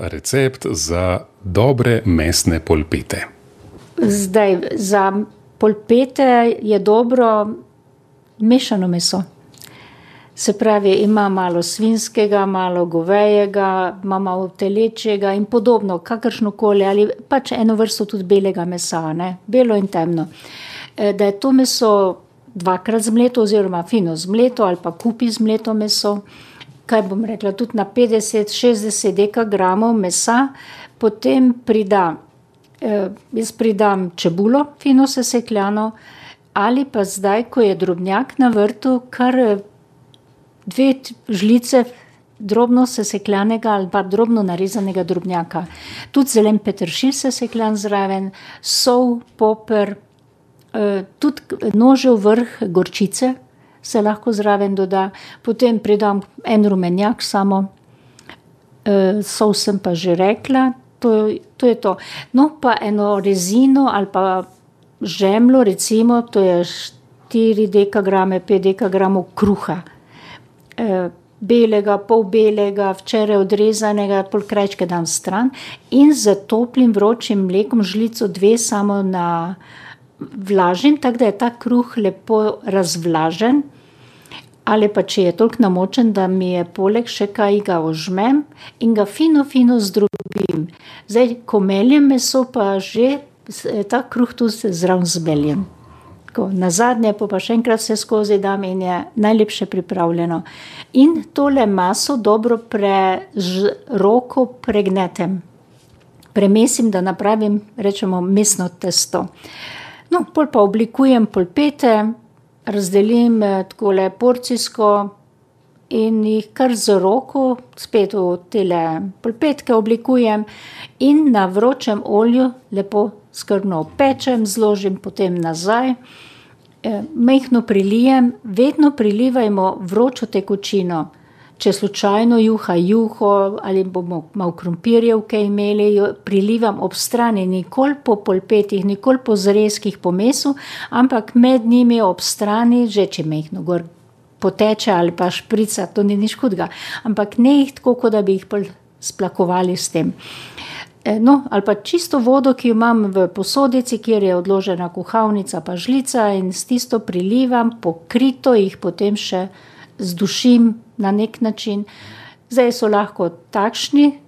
recept za dobre mesne polpete. Zdaj, za polpete je dobro mešano meso. Se pravi, ima malo svinskega, malo govejega, ima malo telečjega in podobno, kakršno koli, ali pač eno vrsto tudi belega mesa, ne? belo in temno. Da je to meso dvakrat zmleto, oziroma fino zmleto, ali pa kupi zmleto meso, kaj bom rekla, tudi na petdeset, šestdeset dekagramov mesa, potem prida, jaz pridam čebulo, fino sesekljano, ali pa zdaj, ko je drobnjak na vrtu, kar dve žlici drobno sesekljanega ali pa drobno narezanega drobnjaka. Tudi zelen peteršilj sesekljan zraven, sol, poper, tudi nožev vrh gorčice se lahko zraven doda. Potem pridam en rumenjak samo, sol sem pa že rekla, to, to je to. No, pa eno rezino ali pa žemljo, recimo, to je štiri dekagrame, pet dekagramov kruha. belega, pol belega, včeraj odrezanega, pol krajčke dam stran in s toplim, vročim mlekom, žlico, dve samo na vlažim, tako da je ta kruh lepo razvlažen. Ali pa če je toliko namočen, da mi je poleg še kaj, ga ožmem in ga fino, fino zdrobim. Zdaj, ko meljem meso, pa že ta kruh tudi zraven zmeljem. Tako, nazadnje pol pa še enkrat vse skozi dam in je najlepše pripravljeno. In tole maso dobro z roko pregnetem. Premesim, da napravim, rečemo mesno testo. No, pol pa oblikujem polpete, razdelim takole porcijsko in jih kar z roko spet v tele polpetke oblikujem in na vročem olju lepo skrbno opečem, zložim potem nazaj. majhno prelijem, vedno prelivajmo vročo tekočino. Če slučajno juha juho ali bomo malo krompirjevke imeli, jo prilivam ob strani, nikoli po polpetih, nikoli po zrezkih, po mesu, ampak med njimi ob strani, že če majhno gor poteče ali pa šprica, to ni nič hudega. Ampak ne jih tako, ko da bi jih splakovali s tem. no, ali pa čisto vodo, ki jo imam v posodici, kjer je odložena kuhalnica pa žlica, in s tisto prilivam, pokrito jih potem še zdušim na neki način. Zdaj so lahko takšni,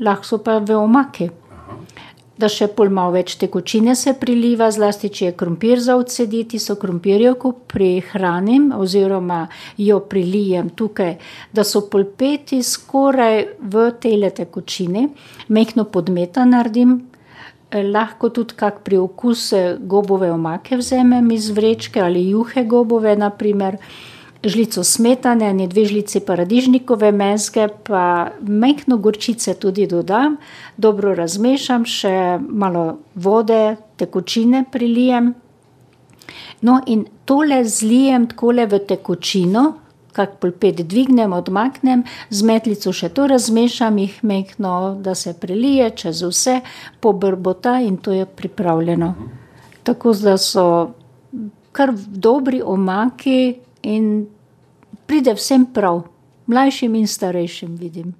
lahko so pa v omaki. Da še pol malo več tekočine se priliva, zlasti če je krompir za odcediti, so krompirjevko prihranim oziroma jo prilijem tukaj, da so polpeti skoraj v tejle tekočini. Majhno podmeto naredim, lahko tudi kak priokus gobove omake vzamem iz vrečke ali juhe gobove, na primer. Žlico smetane, ene dve žlici paradižnikove mezge pa majhno gorčice tudi dodam. Dobro razmešam, še malo vode, tekočine prilijem. No, in tole zlijem takole v tekočino, kak polpet dvignem, odmaknem, z metlico še to razmešam, jih majhno, da se prelije čez vse, pobrbota in to je pripravljeno. Tako da so kar dobri omaki in pride vsem prav. Mlajšim in starejšim, vidim.